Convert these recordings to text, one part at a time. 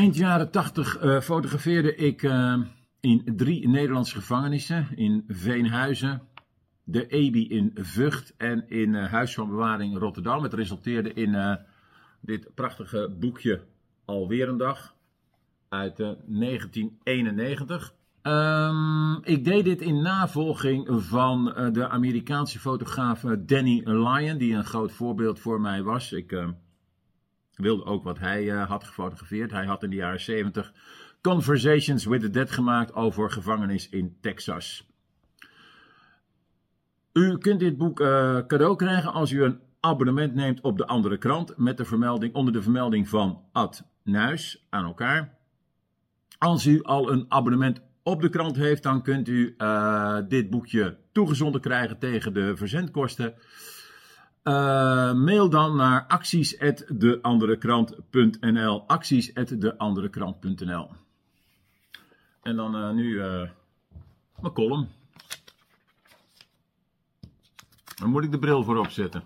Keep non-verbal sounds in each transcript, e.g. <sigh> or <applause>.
Eind jaren 80 uh, fotografeerde ik uh, in drie Nederlandse gevangenissen. In Veenhuizen, de EBI in Vught en in uh, Huis van Bewaring Rotterdam. Het resulteerde in dit prachtige boekje Alweer een dag uit 1991. Um, ik deed dit in navolging van de Amerikaanse fotograaf Danny Lyon, die een groot voorbeeld voor mij was. Ik wilde ook wat hij uh, had gefotografeerd. Hij had in de jaren 70 Conversations with the Dead gemaakt over gevangenis in Texas. U kunt dit boek uh, cadeau krijgen als u een abonnement neemt op de andere krant met de vermelding onder de vermelding van Ad Nuis aan elkaar. Als u al een abonnement op de krant heeft, dan kunt u uh, dit boekje toegezonden krijgen tegen de verzendkosten. Uh, mail dan naar acties@deanderekrant.nl. Acties@deanderekrant.nl. En dan uh, nu uh, mijn column. Dan moet ik de bril voor opzetten.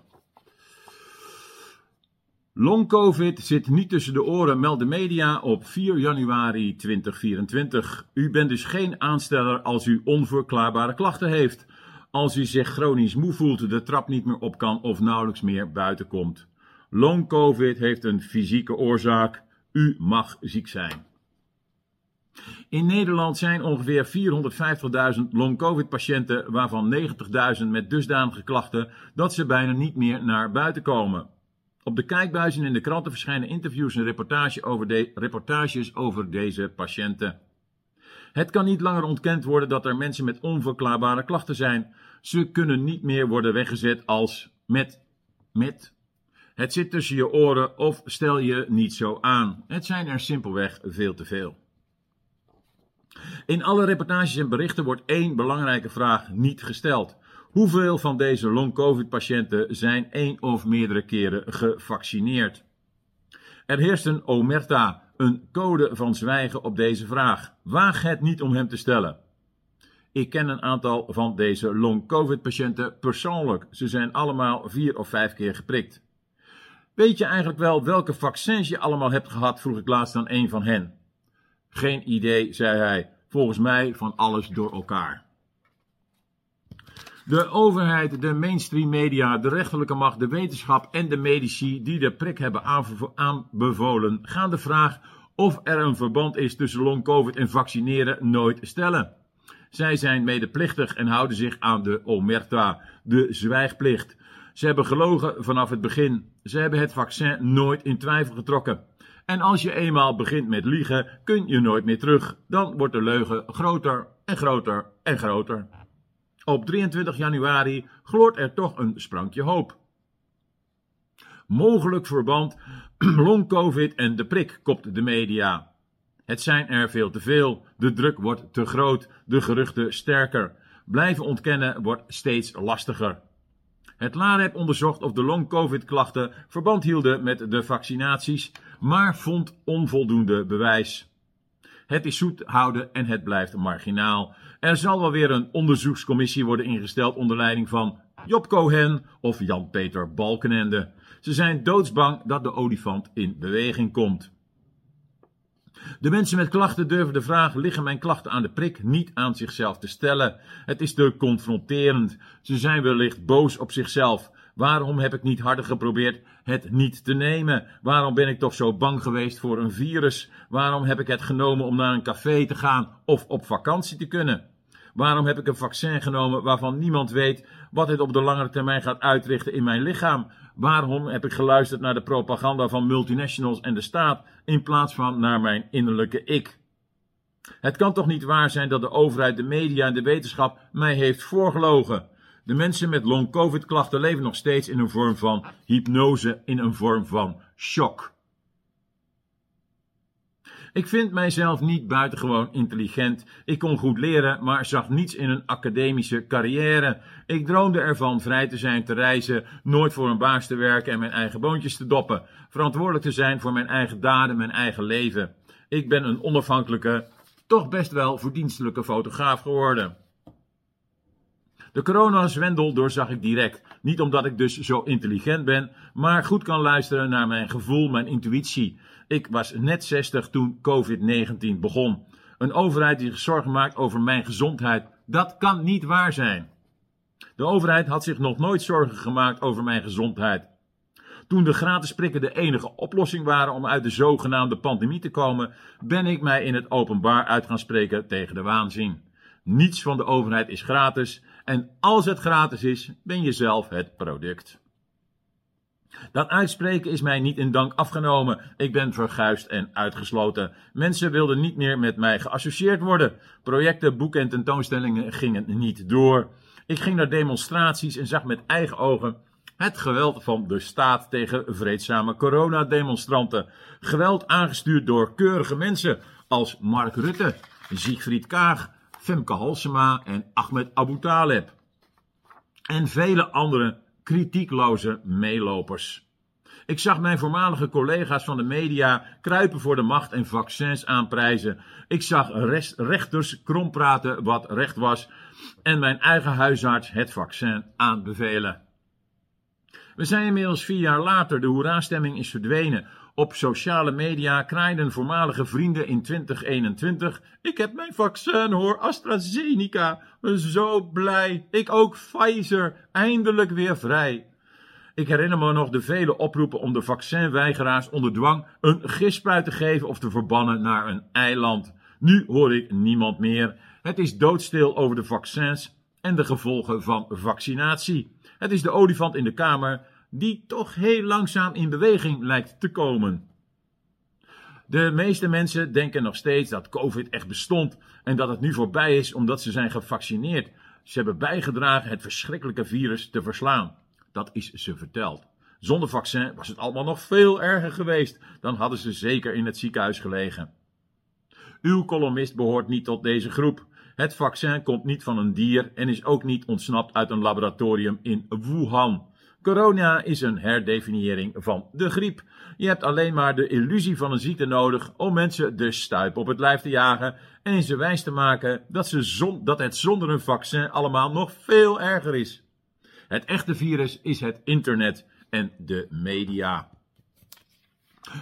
Long COVID zit niet tussen de oren, meldt de media op 4 januari 2024. U bent dus geen aansteller als u onverklaarbare klachten heeft als u zich chronisch moe voelt, de trap niet meer op kan of nauwelijks meer buiten komt. Long COVID heeft een fysieke oorzaak. U mag ziek zijn. In Nederland zijn ongeveer 450.000 long-covid-patiënten, waarvan 90.000 met dusdanige klachten dat ze bijna niet meer naar buiten komen. Op de kijkbuizen in de kranten verschijnen interviews en over reportages over deze patiënten. Het kan niet langer ontkend worden dat er mensen met onverklaarbare klachten zijn. Ze kunnen niet meer worden weggezet als met, met. Het zit tussen je oren of stel je niet zo aan. Het zijn er simpelweg veel te veel. In alle reportages en berichten wordt één belangrijke vraag niet gesteld. Hoeveel van deze long-covid-patiënten zijn één of meerdere keren gevaccineerd? Er heerst een omerta, een code van zwijgen op deze vraag. Waag het niet om hem te stellen. Ik ken een aantal van deze long-covid-patiënten persoonlijk. Ze zijn allemaal vier of vijf keer geprikt. Weet je eigenlijk wel welke vaccins je allemaal hebt gehad? vroeg ik laatst aan een van hen. Geen idee, zei hij. Volgens mij van alles door elkaar. De overheid, de mainstream media, de rechterlijke macht, de wetenschap en de medici die de prik hebben aanbevolen, gaan de vraag of er een verband is tussen long-covid en vaccineren nooit stellen. Zij zijn medeplichtig en houden zich aan de omerta, de zwijgplicht. Ze hebben gelogen vanaf het begin. Ze hebben het vaccin nooit in twijfel getrokken. En als je eenmaal begint met liegen, kun je nooit meer terug. Dan wordt de leugen groter en groter en groter. Op 23 januari gloort er toch een sprankje hoop. Mogelijk verband <clears throat> long-covid en de prik, kopt de media. Het zijn er veel te veel, de druk wordt te groot, de geruchten sterker. Blijven ontkennen wordt steeds lastiger. Het LAREP onderzocht of de long-covid-klachten verband hielden met de vaccinaties, maar vond onvoldoende bewijs. Het is zoet houden en het blijft marginaal. Er zal wel weer een onderzoekscommissie worden ingesteld onder leiding van Job Cohen of Jan-Peter Balkenende. Ze zijn doodsbang dat de olifant in beweging komt. De mensen met klachten durven de vraag: liggen mijn klachten aan de prik niet aan zichzelf te stellen? Het is te confronterend. Ze zijn wellicht boos op zichzelf. Waarom heb ik niet harder geprobeerd het niet te nemen? Waarom ben ik toch zo bang geweest voor een virus? Waarom heb ik het genomen om naar een café te gaan of op vakantie te kunnen? Waarom heb ik een vaccin genomen waarvan niemand weet wat het op de langere termijn gaat uitrichten in mijn lichaam? Waarom heb ik geluisterd naar de propaganda van multinationals en de staat in plaats van naar mijn innerlijke ik? Het kan toch niet waar zijn dat de overheid, de media en de wetenschap mij heeft voorgelogen? De mensen met long-covid-klachten leven nog steeds in een vorm van hypnose, in een vorm van shock. Ik vind mijzelf niet buitengewoon intelligent. Ik kon goed leren, maar zag niets in een academische carrière. Ik droomde ervan vrij te zijn, te reizen, nooit voor een baas te werken en mijn eigen boontjes te doppen. Verantwoordelijk te zijn voor mijn eigen daden, mijn eigen leven. Ik ben een onafhankelijke, toch best wel verdienstelijke fotograaf geworden. De coronazwendel doorzag ik direct. Niet omdat ik dus zo intelligent ben, maar goed kan luisteren naar mijn gevoel, mijn intuïtie. Ik was net 60 toen COVID-19 begon. Een overheid die zich zorgen maakt over mijn gezondheid, dat kan niet waar zijn. De overheid had zich nog nooit zorgen gemaakt over mijn gezondheid. Toen de gratis prikken de enige oplossing waren om uit de zogenaamde pandemie te komen, ben ik mij in het openbaar uit gaan spreken tegen de waanzin. Niets van de overheid is gratis en als het gratis is, ben je zelf het product. Dat uitspreken is mij niet in dank afgenomen. Ik ben verguisd en uitgesloten. Mensen wilden niet meer met mij geassocieerd worden. Projecten, boeken en tentoonstellingen gingen niet door. Ik ging naar demonstraties en zag met eigen ogen het geweld van de staat tegen vreedzame coronademonstranten. Geweld aangestuurd door keurige mensen als Mark Rutte, Siegfried Kaag, Femke Halsema en Ahmed Abu Taleb. En vele andere kritiekloze meelopers. Ik zag mijn voormalige collega's van de media kruipen voor de macht en vaccins aanprijzen. Ik zag rechters krompraten wat recht was en mijn eigen huisarts het vaccin aanbevelen. We zijn inmiddels vier jaar later, de hoera-stemming is verdwenen. Op sociale media kraaiden voormalige vrienden in 2021. Ik heb mijn vaccin hoor, AstraZeneca. Zo blij. Ik ook Pfizer. Eindelijk weer vrij. Ik herinner me nog de vele oproepen om de vaccinweigeraars onder dwang een gispruit te geven of te verbannen naar een eiland. Nu hoor ik niemand meer. Het is doodstil over de vaccins en de gevolgen van vaccinatie. Het is de olifant in de kamer die toch heel langzaam in beweging lijkt te komen. De meeste mensen denken nog steeds dat COVID echt bestond en dat het nu voorbij is omdat ze zijn gevaccineerd. Ze hebben bijgedragen het verschrikkelijke virus te verslaan. Dat is ze verteld. Zonder vaccin was het allemaal nog veel erger geweest. Dan hadden ze zeker in het ziekenhuis gelegen. Uw columnist behoort niet tot deze groep. Het vaccin komt niet van een dier en is ook niet ontsnapt uit een laboratorium in Wuhan. Corona is een herdefiniëring van de griep. Je hebt alleen maar de illusie van een ziekte nodig om mensen de stuip op het lijf te jagen en ze wijs te maken dat, ze dat het zonder een vaccin allemaal nog veel erger is. Het echte virus is het internet en de media.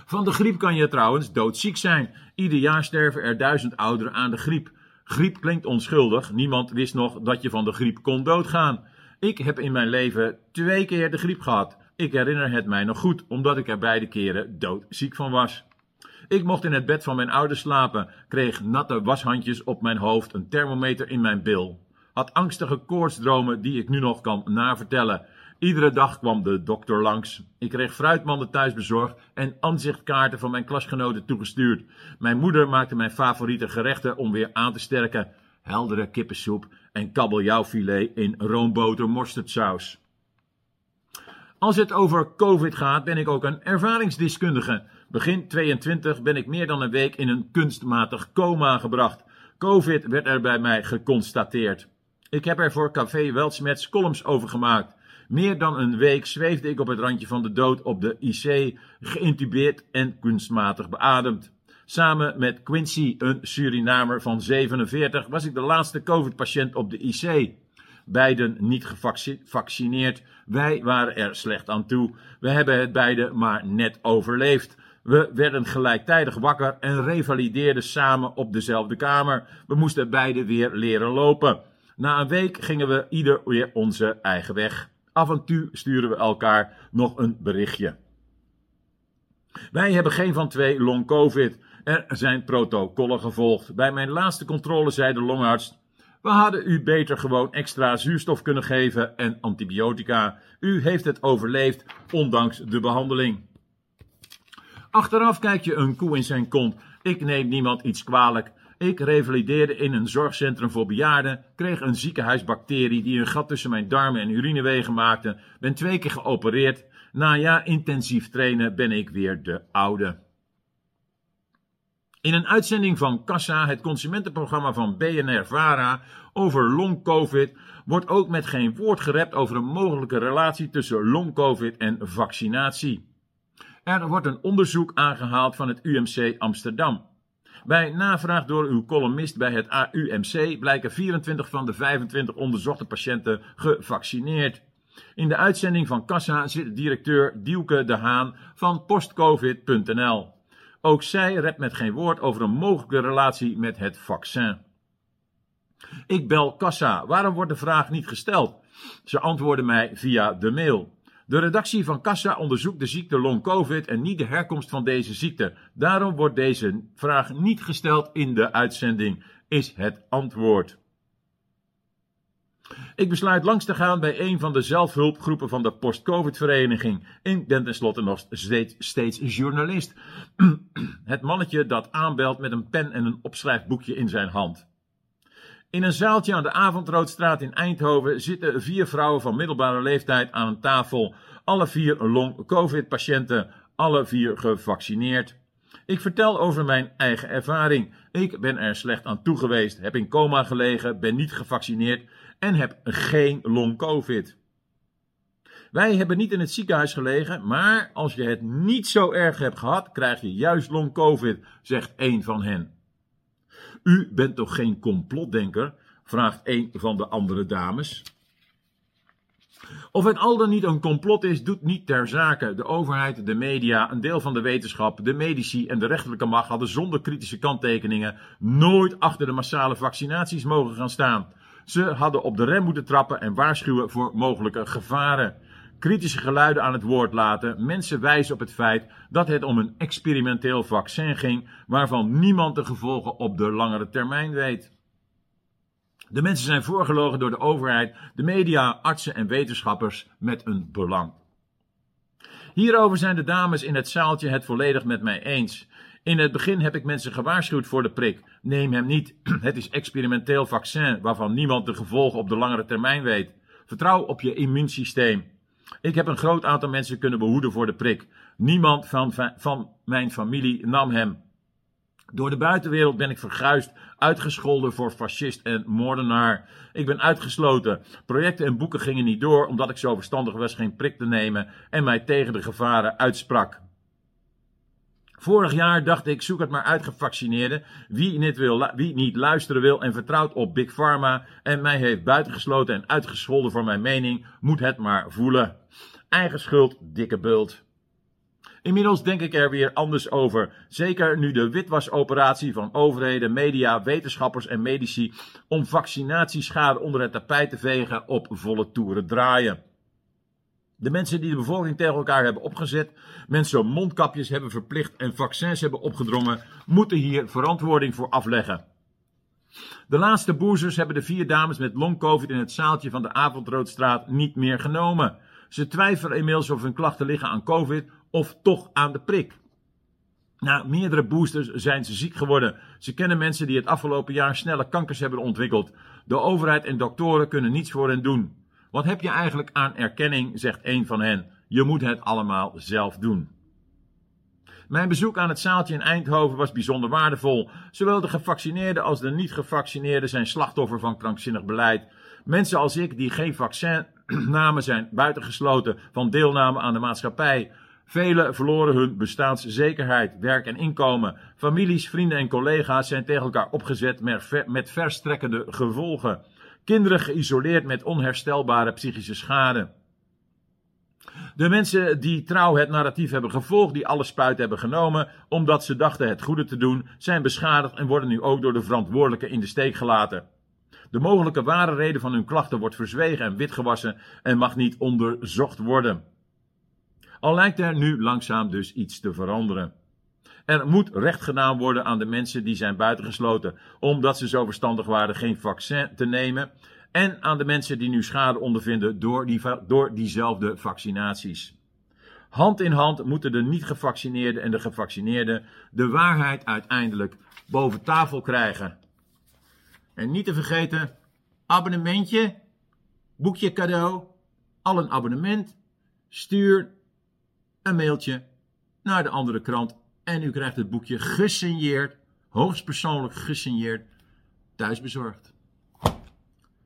Van de griep kan je trouwens doodziek zijn. Ieder jaar sterven er duizend ouderen aan de griep. Griep klinkt onschuldig. Niemand wist nog dat je van de griep kon doodgaan. Ik heb in mijn leven twee keer de griep gehad. Ik herinner het mij nog goed, omdat ik er beide keren doodziek van was. Ik mocht in het bed van mijn ouders slapen, kreeg natte washandjes op mijn hoofd, een thermometer in mijn bil. Had angstige koortsdromen die ik nu nog kan navertellen. Iedere dag kwam de dokter langs. Ik kreeg fruitmanden thuis bezorgd en aanzichtkaarten van mijn klasgenoten toegestuurd. Mijn moeder maakte mijn favoriete gerechten om weer aan te sterken. Heldere kippensoep en kabeljauwfilet in roomboter mosterdsaus. Als het over COVID gaat, ben ik ook een ervaringsdeskundige. Begin 22 ben ik meer dan een week in een kunstmatig coma gebracht. COVID werd er bij mij geconstateerd. Ik heb er voor Café Weltsmets columns over gemaakt. Meer dan een week zweefde ik op het randje van de dood op de IC, geïntubeerd en kunstmatig beademd. Samen met Quincy, een Surinamer van 47, was ik de laatste COVID-patiënt op de IC. Beiden niet gevaccineerd. Wij waren er slecht aan toe. We hebben het beide maar net overleefd. We werden gelijktijdig wakker en revalideerden samen op dezelfde kamer. We moesten beide weer leren lopen. Na een week gingen we ieder weer onze eigen weg. Af en toe sturen we elkaar nog een berichtje. Wij hebben geen van twee long COVID. Er zijn protocollen gevolgd. Bij mijn laatste controle zei de longarts: We hadden u beter gewoon extra zuurstof kunnen geven en antibiotica. U heeft het overleefd, ondanks de behandeling. Achteraf kijk je een koe in zijn kont. Ik neem niemand iets kwalijk. Ik revalideerde in een zorgcentrum voor bejaarden, kreeg een ziekenhuisbacterie die een gat tussen mijn darmen en urinewegen maakte, ben twee keer geopereerd. Na jaar intensief trainen ben ik weer de oude. In een uitzending van Kassa, het consumentenprogramma van BNR-Vara, over long-covid, wordt ook met geen woord gerept over een mogelijke relatie tussen long-covid en vaccinatie. Er wordt een onderzoek aangehaald van het UMC Amsterdam. Bij navraag door uw columnist bij het AUMC blijken 24 van de 25 onderzochte patiënten gevaccineerd. In de uitzending van Kassa zit directeur Dielke de Haan van postcovid.nl. Ook zij redt met geen woord over een mogelijke relatie met het vaccin. Ik bel Kassa. Waarom wordt de vraag niet gesteld? Ze antwoorden mij via de mail. De redactie van Kassa onderzoekt de ziekte long-covid en niet de herkomst van deze ziekte. Daarom wordt deze vraag niet gesteld in de uitzending, is het antwoord. Ik besluit langs te gaan bij een van de zelfhulpgroepen van de post-covid-vereniging. Ik ben tenslotte nog steeds, journalist. <clears throat> Het mannetje dat aanbelt met een pen en een opschrijfboekje in zijn hand. In een zaaltje aan de Avondroodstraat in Eindhoven zitten vier vrouwen van middelbare leeftijd aan een tafel. Alle vier long-covid-patiënten, alle vier gevaccineerd. Ik vertel over mijn eigen ervaring. Ik ben er slecht aan toe geweest, heb in coma gelegen, ben niet gevaccineerd en heb geen long-covid. Wij hebben niet in het ziekenhuis gelegen, maar als je het niet zo erg hebt gehad, krijg je juist long-covid, zegt een van hen. U bent toch geen complotdenker? vraagt een van de andere dames. Of het al dan niet een complot is, doet niet ter zake. De overheid, de media, een deel van de wetenschap, de medici en de rechterlijke macht hadden zonder kritische kanttekeningen nooit achter de massale vaccinaties mogen gaan staan. Ze hadden op de rem moeten trappen en waarschuwen voor mogelijke gevaren kritische geluiden aan het woord laten, mensen wijzen op het feit dat het om een experimenteel vaccin ging, waarvan niemand de gevolgen op de langere termijn weet. De mensen zijn voorgelogen door de overheid, de media, artsen en wetenschappers met een belang. Hierover zijn de dames in het zaaltje het volledig met mij eens. In het begin heb ik mensen gewaarschuwd voor de prik. Neem hem niet. <clears throat> Het is experimenteel vaccin waarvan niemand de gevolgen op de langere termijn weet. Vertrouw op je immuunsysteem. Ik heb een groot aantal mensen kunnen behoeden voor de prik. Niemand van, van mijn familie nam hem. Door de buitenwereld ben ik verguisd, uitgescholden voor fascist en moordenaar. Ik ben uitgesloten. Projecten en boeken gingen niet door omdat ik zo verstandig was geen prik te nemen en mij tegen de gevaren uitsprak. Vorig jaar dacht ik, zoek het maar uit gevaccineerden. Wie niet, wil, wie niet luisteren wil en vertrouwt op Big Pharma en mij heeft buitengesloten en uitgescholden voor mijn mening, moet het maar voelen. Eigen schuld, dikke bult. Inmiddels denk ik er weer anders over. Zeker nu de witwasoperatie van overheden, media, wetenschappers en medici om vaccinatieschade onder het tapijt te vegen op volle toeren draaien. De mensen die de bevolking tegen elkaar hebben opgezet, mensen mondkapjes hebben verplicht en vaccins hebben opgedrongen, moeten hier verantwoording voor afleggen. De laatste boezers hebben de vier dames met long-covid in het zaaltje van de Avondroodstraat niet meer genomen. Ze twijfelen inmiddels of hun klachten liggen aan covid of toch aan de prik. Na meerdere boosters zijn ze ziek geworden. Ze kennen mensen die het afgelopen jaar snelle kankers hebben ontwikkeld. De overheid en doktoren kunnen niets voor hen doen. Wat heb je eigenlijk aan erkenning, zegt een van hen. Je moet het allemaal zelf doen. Mijn bezoek aan het zaaltje in Eindhoven was bijzonder waardevol. Zowel de gevaccineerden als de niet-gevaccineerden zijn slachtoffer van krankzinnig beleid. Mensen als ik, die geen vaccin namen, zijn buitengesloten van deelname aan de maatschappij. Velen verloren hun bestaanszekerheid, werk en inkomen. Families, vrienden en collega's zijn tegen elkaar opgezet met verstrekkende gevolgen. Kinderen geïsoleerd met onherstelbare psychische schade. De mensen die trouw het narratief hebben gevolgd, die alle spuit hebben genomen, omdat ze dachten het goede te doen, zijn beschadigd en worden nu ook door de verantwoordelijken in de steek gelaten. De mogelijke ware reden van hun klachten wordt verzwegen en witgewassen en mag niet onderzocht worden. Al lijkt er nu langzaam dus iets te veranderen. Er moet recht gedaan worden aan de mensen die zijn buitengesloten, omdat ze zo verstandig waren geen vaccin te nemen. En aan de mensen die nu schade ondervinden door, die, door diezelfde vaccinaties. Hand in hand moeten de niet-gevaccineerden en de gevaccineerden de waarheid uiteindelijk boven tafel krijgen. En niet te vergeten, abonnementje, boekje cadeau, al een abonnement, stuur een mailtje naar de andere krant en u krijgt het boekje gesigneerd, hoogstpersoonlijk gesigneerd, thuisbezorgd.